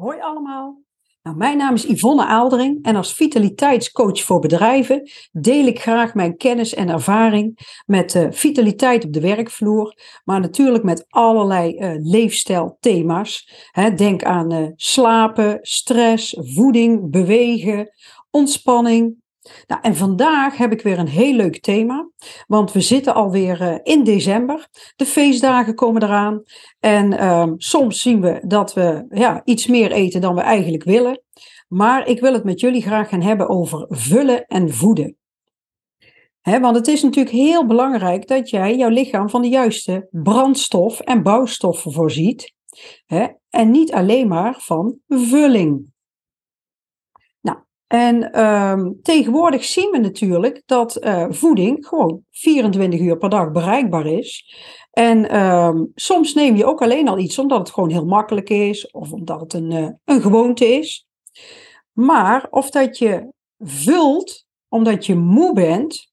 Hoi allemaal. Nou, mijn naam is Yvonne Aaldering en als vitaliteitscoach voor bedrijven deel ik graag mijn kennis en ervaring met uh, vitaliteit op de werkvloer, maar natuurlijk met allerlei uh, leefstijlthema's. Denk aan uh, slapen, stress, voeding, bewegen, ontspanning, nou, en vandaag heb ik weer een heel leuk thema, want we zitten alweer uh, in december. De feestdagen komen eraan en uh, soms zien we dat we ja, iets meer eten dan we eigenlijk willen. Maar ik wil het met jullie graag gaan hebben over vullen en voeden. He, want het is natuurlijk heel belangrijk dat jij jouw lichaam van de juiste brandstof en bouwstoffen voorziet. en niet alleen maar van vulling. En um, tegenwoordig zien we natuurlijk dat uh, voeding gewoon 24 uur per dag bereikbaar is. En um, soms neem je ook alleen al iets omdat het gewoon heel makkelijk is of omdat het een, uh, een gewoonte is. Maar of dat je vult omdat je moe bent,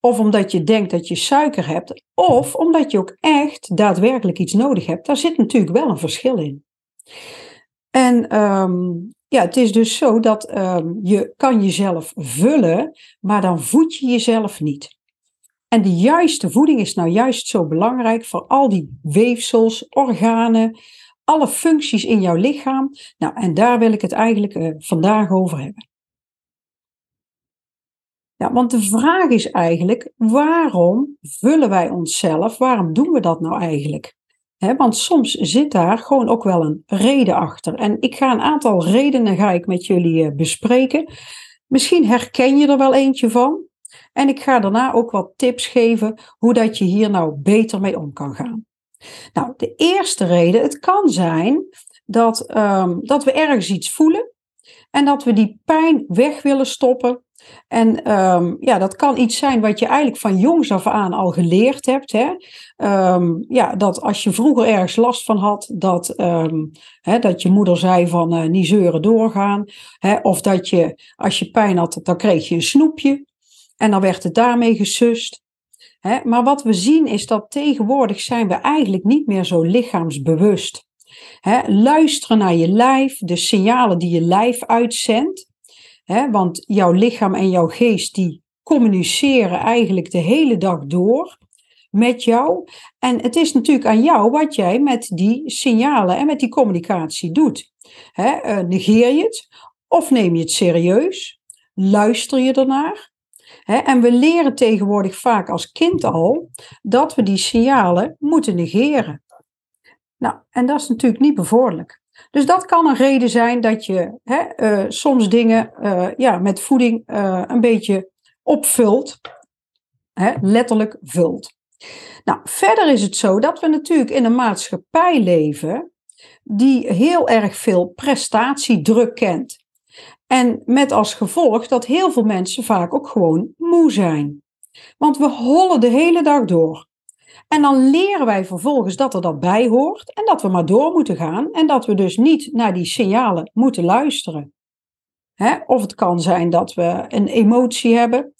of omdat je denkt dat je suiker hebt, of omdat je ook echt daadwerkelijk iets nodig hebt, daar zit natuurlijk wel een verschil in. En um, ja, het is dus zo dat um, je kan jezelf vullen, maar dan voed je jezelf niet. En de juiste voeding is nou juist zo belangrijk voor al die weefsels, organen, alle functies in jouw lichaam. Nou, en daar wil ik het eigenlijk uh, vandaag over hebben. Ja, want de vraag is eigenlijk, waarom vullen wij onszelf? Waarom doen we dat nou eigenlijk? Want soms zit daar gewoon ook wel een reden achter. En ik ga een aantal redenen ga ik met jullie eh, bespreken. Misschien herken je er wel eentje van. En ik ga daarna ook wat tips geven hoe dat je hier nou beter mee om kan gaan. Nou, de eerste reden, het kan zijn dat, um, dat we ergens iets voelen en dat we die pijn weg willen stoppen en um, ja, dat kan iets zijn wat je eigenlijk van jongs af aan al geleerd hebt. Hè? Um, ja, dat als je vroeger ergens last van had, dat, um, hè, dat je moeder zei van uh, niet zeuren doorgaan. Hè? Of dat je, als je pijn had, dan kreeg je een snoepje. En dan werd het daarmee gesust. Hè? Maar wat we zien is dat tegenwoordig zijn we eigenlijk niet meer zo lichaamsbewust. Hè? Luisteren naar je lijf, de signalen die je lijf uitzendt. Hè, want jouw lichaam en jouw geest die communiceren eigenlijk de hele dag door met jou. En het is natuurlijk aan jou wat jij met die signalen en met die communicatie doet. Hè, uh, negeer je het of neem je het serieus? Luister je ernaar? En we leren tegenwoordig vaak als kind al dat we die signalen moeten negeren. Nou, en dat is natuurlijk niet bevorderlijk. Dus dat kan een reden zijn dat je hè, uh, soms dingen uh, ja, met voeding uh, een beetje opvult, hè, letterlijk vult. Nou, verder is het zo dat we natuurlijk in een maatschappij leven die heel erg veel prestatiedruk kent. En met als gevolg dat heel veel mensen vaak ook gewoon moe zijn. Want we hollen de hele dag door. En dan leren wij vervolgens dat er dat bij hoort en dat we maar door moeten gaan en dat we dus niet naar die signalen moeten luisteren. Of het kan zijn dat we een emotie hebben.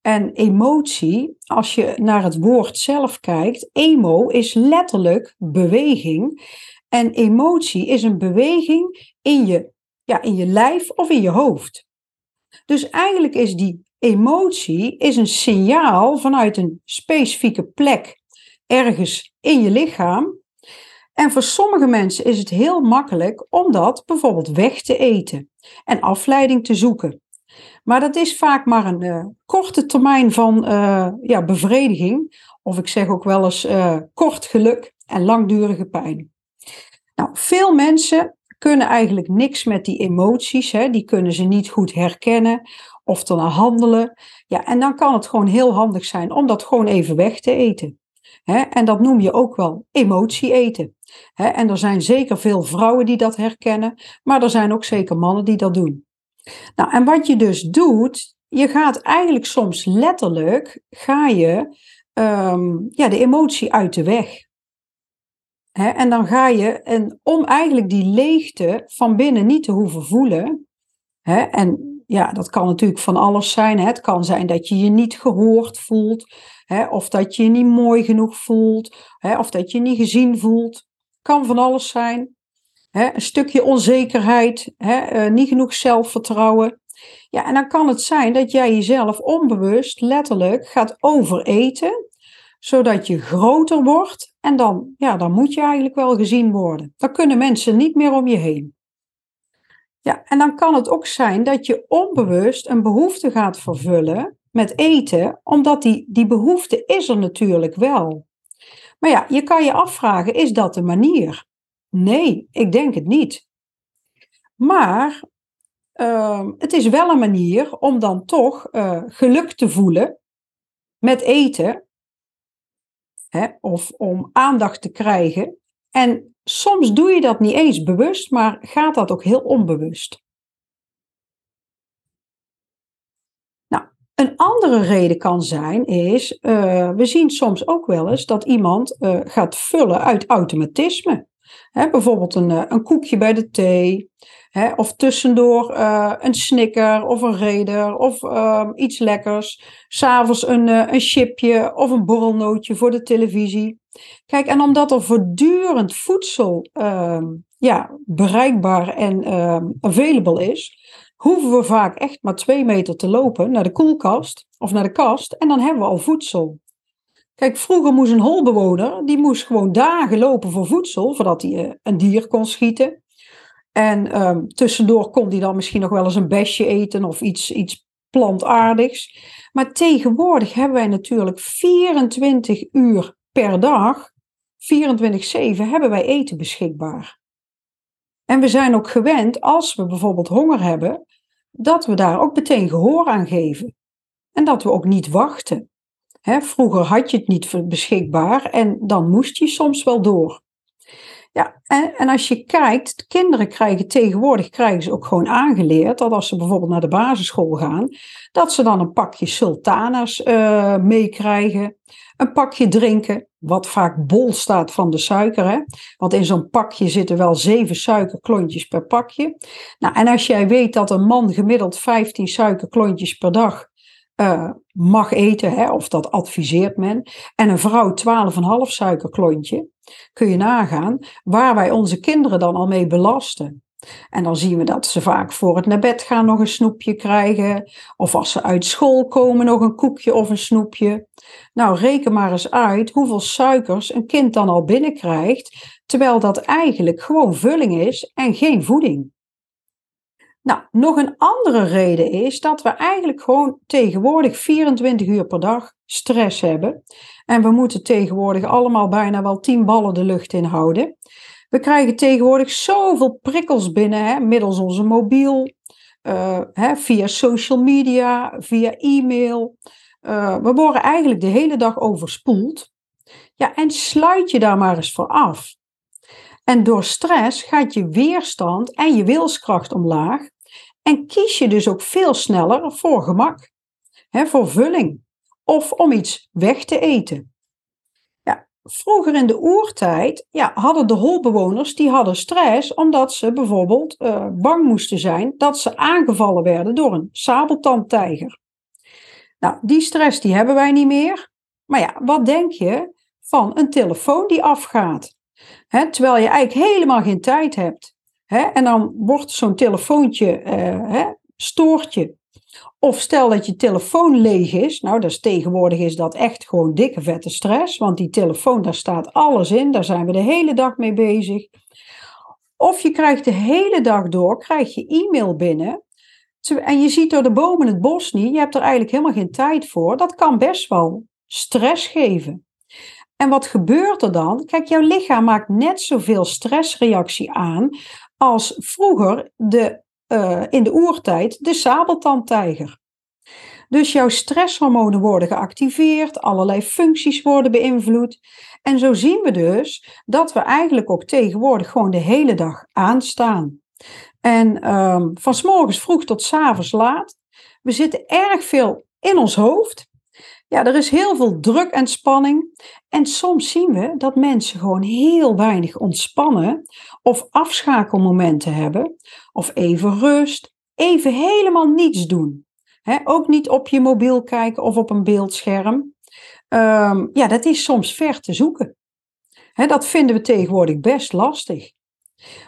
En emotie, als je naar het woord zelf kijkt, emo is letterlijk beweging. En emotie is een beweging in je, ja, in je lijf of in je hoofd. Dus eigenlijk is die emotie is een signaal vanuit een specifieke plek ergens in je lichaam. En voor sommige mensen is het heel makkelijk om dat bijvoorbeeld weg te eten en afleiding te zoeken. Maar dat is vaak maar een uh, korte termijn van uh, ja, bevrediging, of ik zeg ook wel eens uh, kort geluk en langdurige pijn. Nou, veel mensen kunnen eigenlijk niks met die emoties, hè, die kunnen ze niet goed herkennen of te handelen. Ja, en dan kan het gewoon heel handig zijn om dat gewoon even weg te eten. En dat noem je ook wel emotie eten. En er zijn zeker veel vrouwen die dat herkennen, maar er zijn ook zeker mannen die dat doen. Nou, en wat je dus doet, je gaat eigenlijk soms letterlijk, ga je um, ja, de emotie uit de weg. en dan ga je, en om eigenlijk die leegte van binnen niet te hoeven voelen, en ja, dat kan natuurlijk van alles zijn. Het kan zijn dat je je niet gehoord voelt of dat je je niet mooi genoeg voelt, of dat je je niet gezien voelt. Kan van alles zijn. Hè, een stukje onzekerheid, hè, eh, niet genoeg zelfvertrouwen. Ja, en dan kan het zijn dat jij jezelf onbewust, letterlijk, gaat overeten, zodat je groter wordt. En dan, ja, dan moet je eigenlijk wel gezien worden. Dan kunnen mensen niet meer om je heen. Ja, en dan kan het ook zijn dat je onbewust een behoefte gaat vervullen met eten, omdat die, die behoefte is er natuurlijk wel. Maar ja, je kan je afvragen, is dat de manier? Nee, ik denk het niet. Maar uh, het is wel een manier om dan toch uh, geluk te voelen met eten. Hè, of om aandacht te krijgen. En soms doe je dat niet eens bewust, maar gaat dat ook heel onbewust. Nou, een andere reden kan zijn, is, uh, we zien soms ook wel eens dat iemand uh, gaat vullen uit automatisme. Bijvoorbeeld een, eh, een koekje bij de thee, of tussendoor een snicker of een reder of uh, iets lekkers. S'avonds een, een chipje of een borrelnootje voor de televisie. Kijk, en omdat er voortdurend voedsel ehm, ja, bereikbaar en ehm, available is, hoeven we vaak echt maar twee meter te lopen naar de koelkast of naar de kast en dan hebben we al voedsel. Kijk, vroeger moest een holbewoner, die moest gewoon dagen lopen voor voedsel, voordat hij eh, een dier kon schieten. En um, tussendoor kon hij dan misschien nog wel eens een besje eten of iets, iets plantaardigs. Maar tegenwoordig hebben wij natuurlijk 24 uur per dag, 24-7, hebben wij eten beschikbaar. En we zijn ook gewend, als we bijvoorbeeld honger hebben, dat we daar ook meteen gehoor aan geven. En dat we ook niet wachten vroeger had je het niet beschikbaar en dan moest je soms wel door. Ja, en, en als je kijkt, kinderen krijgen tegenwoordig krijgen ze ook gewoon aangeleerd dat als ze bijvoorbeeld naar de basisschool gaan, dat ze dan een pakje sultanas uh, meekrijgen, een pakje drinken, wat vaak bol staat van de suiker. Hè? Want in zo'n pakje zitten wel zeven suikerklontjes per pakje. Nou, en als jij weet dat een man gemiddeld 15 suikerklontjes per dag uh, mag eten, hè, of dat adviseert men. En een vrouw 12,5 suikerklontje, kun je nagaan, waar wij onze kinderen dan al mee belasten. En dan zien we dat ze vaak voor het naar bed gaan nog een snoepje krijgen. Of als ze uit school komen nog een koekje of een snoepje. Nou, reken maar eens uit hoeveel suikers een kind dan al binnenkrijgt. Terwijl dat eigenlijk gewoon vulling is en geen voeding. Nou, nog een andere reden is dat we eigenlijk gewoon tegenwoordig 24 uur per dag stress hebben. En we moeten tegenwoordig allemaal bijna wel 10 ballen de lucht in houden. We krijgen tegenwoordig zoveel prikkels binnen, hè, middels onze mobiel, uh, hè, via social media, via e-mail. Uh, we worden eigenlijk de hele dag overspoeld. Ja, en sluit je daar maar eens voor af. En door stress gaat je weerstand en je wilskracht omlaag. En kies je dus ook veel sneller voor gemak, hè, voor vulling of om iets weg te eten. Vroeger in de oertijd ja, hadden de holbewoners die hadden stress omdat ze bijvoorbeeld uh, bang moesten zijn dat ze aangevallen werden door een sabeltandtijger. Nou, die stress die hebben wij niet meer. Maar ja, wat denk je van een telefoon die afgaat? Hè, terwijl je eigenlijk helemaal geen tijd hebt. Hè, en dan wordt zo'n telefoontje, uh, hè, stoort je. Of stel dat je telefoon leeg is. Nou, dat is, tegenwoordig is dat echt gewoon dikke vette stress. Want die telefoon, daar staat alles in. Daar zijn we de hele dag mee bezig. Of je krijgt de hele dag door, krijg je e-mail binnen. En je ziet door de bomen het bos niet. Je hebt er eigenlijk helemaal geen tijd voor. Dat kan best wel stress geven. En wat gebeurt er dan? Kijk, jouw lichaam maakt net zoveel stressreactie aan als vroeger de, uh, in de oertijd de sabeltandtijger. Dus jouw stresshormonen worden geactiveerd, allerlei functies worden beïnvloed. En zo zien we dus dat we eigenlijk ook tegenwoordig gewoon de hele dag aanstaan. En um, van s morgens vroeg tot s avonds laat. We zitten erg veel in ons hoofd. Ja, er is heel veel druk en spanning. En soms zien we dat mensen gewoon heel weinig ontspannen of afschakelmomenten hebben, of even rust, even helemaal niets doen. ook niet op je mobiel kijken of op een beeldscherm. Um, ja, dat is soms ver te zoeken. dat vinden we tegenwoordig best lastig.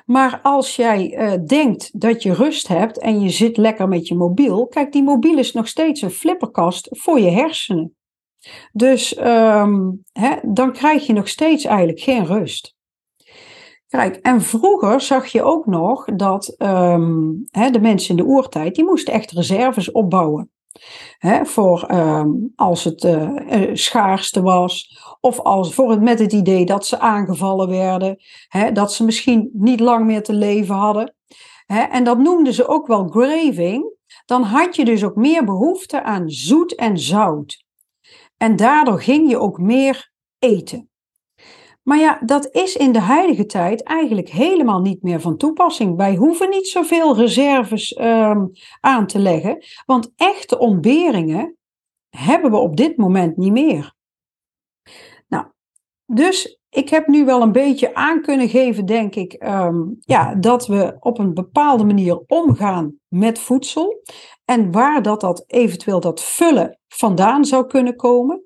Maar als jij uh, denkt dat je rust hebt en je zit lekker met je mobiel, kijk, die mobiel is nog steeds een flipperkast voor je hersenen. Dus um, hè, dan krijg je nog steeds eigenlijk geen rust. Kijk, en vroeger zag je ook nog dat um, hè, de mensen in de oertijd, die moesten echt reserves opbouwen. Voor um, als het uh, schaarste was, of als, voor het, met het idee dat ze aangevallen werden, dat ze misschien niet lang meer te leven hadden. En dat noemden ze ook wel graving. Dan had je dus ook meer behoefte aan zoet en zout. En daardoor ging je ook meer eten. Maar ja, dat is in de huidige tijd eigenlijk helemaal niet meer van toepassing. Wij hoeven niet zoveel reserves um, aan te leggen, want echte ontberingen hebben we op dit moment niet meer. Nou, dus ik heb nu wel een beetje aan kunnen geven, denk ik, um, ja, dat we op een bepaalde manier omgaan met voedsel en waar dat, dat eventueel dat vullen vandaan zou kunnen komen.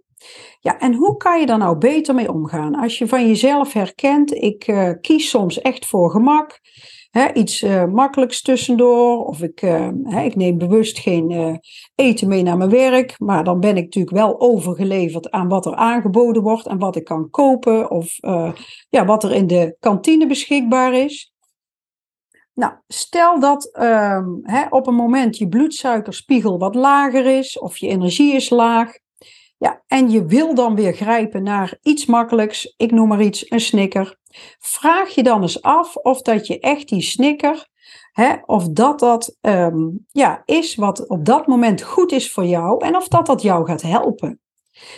Ja, en hoe kan je daar nou beter mee omgaan? Als je van jezelf herkent, ik uh, kies soms echt voor gemak, hè, iets uh, makkelijks tussendoor, of ik, uh, hè, ik neem bewust geen eten mee naar mijn werk, maar dan ben ik natuurlijk wel overgeleverd aan wat er aangeboden wordt en wat ik kan kopen, of ja, wat er in de kantine beschikbaar is. Nou, stel dat ehm, op een moment je bloedsuikerspiegel wat lager is, of je energie is laag, ja, en je wil dan weer grijpen naar iets makkelijks, ik noem maar iets, een snicker. Vraag je dan eens af of dat je echt die snicker, hè, of dat dat um, ja, is wat op dat moment goed is voor jou en of dat dat jou gaat helpen.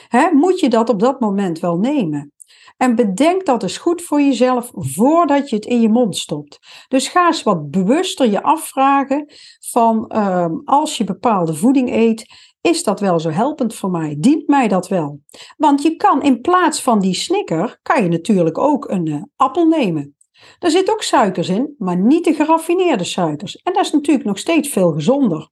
Hè, moet je dat op dat moment wel nemen? En bedenk dat eens goed voor jezelf voordat je het in je mond stopt. Dus ga eens wat bewuster je afvragen van um, als je bepaalde voeding eet, is dat wel zo helpend voor mij? Dient mij dat wel? Want je kan in plaats van die snicker, kan je natuurlijk ook een uh, appel nemen. Daar zit ook suikers in, maar niet de geraffineerde suikers. En dat is natuurlijk nog steeds veel gezonder.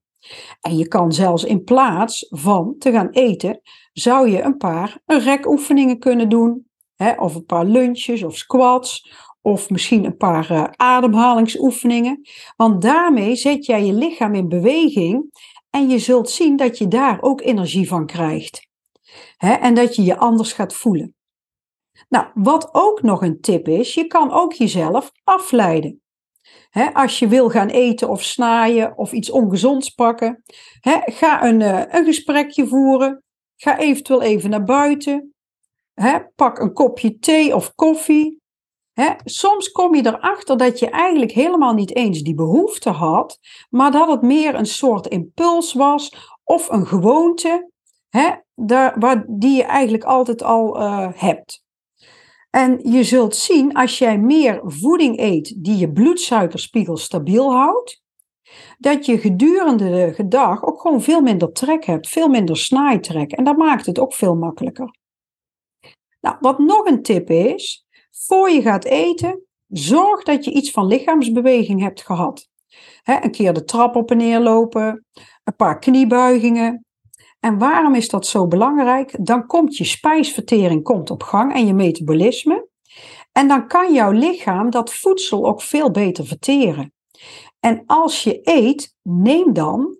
En je kan zelfs in plaats van te gaan eten, zou je een paar rekoefeningen kunnen doen. Hè, of een paar lunches of squats. Of misschien een paar uh, ademhalingsoefeningen. Want daarmee zet jij je lichaam in beweging en je zult zien dat je daar ook energie van krijgt. en dat je je anders gaat voelen. Nou, wat ook nog een tip is, je kan ook jezelf afleiden. als je wil gaan eten of snaaien of iets ongezonds pakken, ga een, uh, een gesprekje voeren. Ga eventueel even naar buiten. pak een kopje thee of koffie soms kom je erachter dat je eigenlijk helemaal niet eens die behoefte had, maar dat het meer een soort impuls was of een gewoonte daar, waar, die je eigenlijk altijd al uh, hebt. En je zult zien als jij meer voeding eet die je bloedsuikerspiegel stabiel houdt, dat je gedurende de dag ook gewoon veel minder trek hebt, veel minder snaaitrek. En dat maakt het ook veel makkelijker. Nou, wat nog een tip is, voor je gaat eten, zorg dat je iets van lichaamsbeweging hebt gehad. een keer de trap op en neer lopen, een paar kniebuigingen. En waarom is dat zo belangrijk? Dan komt je spijsvertering komt op gang en je metabolisme. En dan kan jouw lichaam dat voedsel ook veel beter verteren. En als je eet, neem dan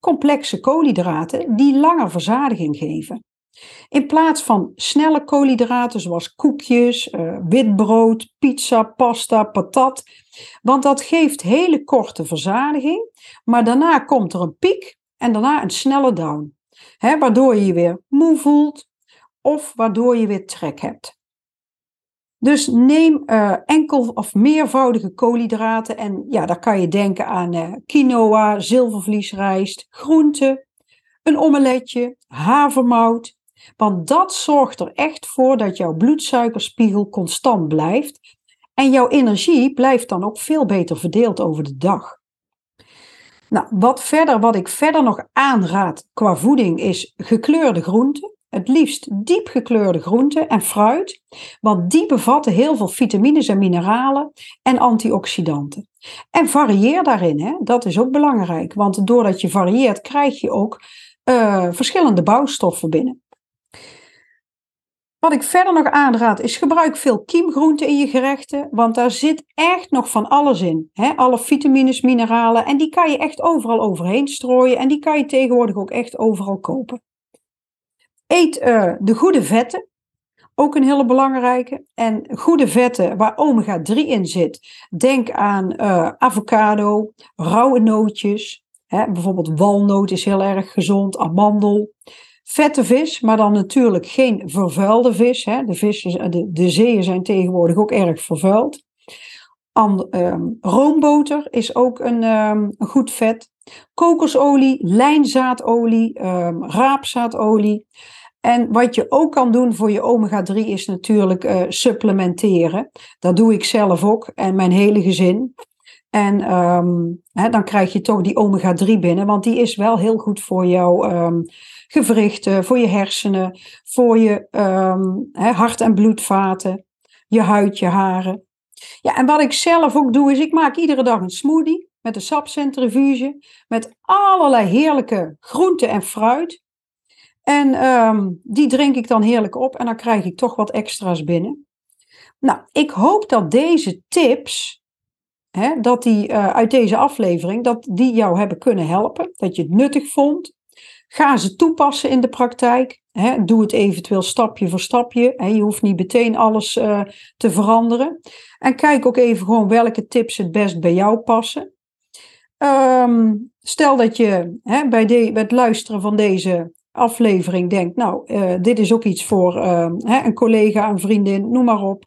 complexe koolhydraten die langer verzadiging geven. In plaats van snelle koolhydraten zoals koekjes, uh, witbrood, pizza, pasta, patat. Want dat geeft hele korte verzadiging, maar daarna komt er een piek en daarna een snelle down. Waardoor je je weer moe voelt of waardoor je weer trek hebt. Dus neem uh, enkel of meervoudige koolhydraten en ja, daar kan je denken aan uh, quinoa, zilvervliesrijst, groenten, een omeletje, havermout, want dat zorgt er echt voor dat jouw bloedsuikerspiegel constant blijft. En jouw energie blijft dan ook veel beter verdeeld over de dag. Nou, wat, verder, wat ik verder nog aanraad qua voeding is gekleurde groenten. Het liefst diep gekleurde groenten en fruit, want die bevatten heel veel vitamines en mineralen en antioxidanten. En varieer daarin, hè? dat is ook belangrijk, want doordat je varieert krijg je ook uh, verschillende bouwstoffen binnen. Wat ik verder nog aanraad is gebruik veel kiemgroenten in je gerechten, want daar zit echt nog van alles in. Alle vitamines, mineralen en die kan je echt overal overheen strooien en die kan je tegenwoordig ook echt overal kopen. Eet uh, de goede vetten, ook een hele belangrijke. En goede vetten waar omega-3 in zit. Denk aan uh, avocado, rauwe nootjes. Bijvoorbeeld walnoot is heel erg gezond, amandel. Vette vis, maar dan natuurlijk geen vervuilde vis. Hè. De, vissen, de, de zeeën zijn tegenwoordig ook erg vervuild. Um, roomboter is ook een, een, goed vet. Kokosolie, lijnzaadolie, um, raapzaadolie. En wat je ook kan doen voor je omega-3 is natuurlijk uh, supplementeren. Dat doe ik zelf ook en mijn hele gezin. En dan krijg je toch die omega-3 binnen, want die is wel heel goed voor jouw gewrichten, voor je hersenen, voor je hè, hart- en bloedvaten, je huid, je haren. Ja, en wat ik zelf ook doe, is ik maak iedere dag een smoothie met een sapcentrifuge, met allerlei heerlijke groenten en fruit. En um, die drink ik dan heerlijk op en dan krijg ik toch wat extra's binnen. Nou, ik hoop dat deze tips hè, dat die uh, uit deze aflevering, dat die jou hebben kunnen helpen, dat je het nuttig vond. Ga ze toepassen in de praktijk. Doe het eventueel stapje voor stapje. Je hoeft niet meteen alles uh, te veranderen. En kijk ook even gewoon welke tips het best bij jou passen. Um, stel dat je bij, de, bij het luisteren van deze aflevering denkt, nou, uh, dit is ook iets voor uh, hè, een collega, een vriendin, noem maar op.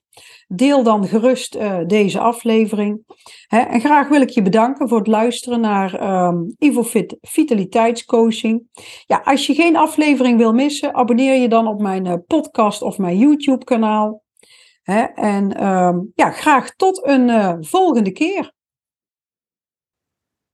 Deel dan gerust uh, deze aflevering. Hè, en graag wil ik je bedanken voor het luisteren naar um, IvoFit Vitaliteitscoaching. Ja, als je geen aflevering wil missen, abonneer je dan op mijn podcast of mijn YouTube kanaal. Hè, en um, ja, graag tot een volgende keer.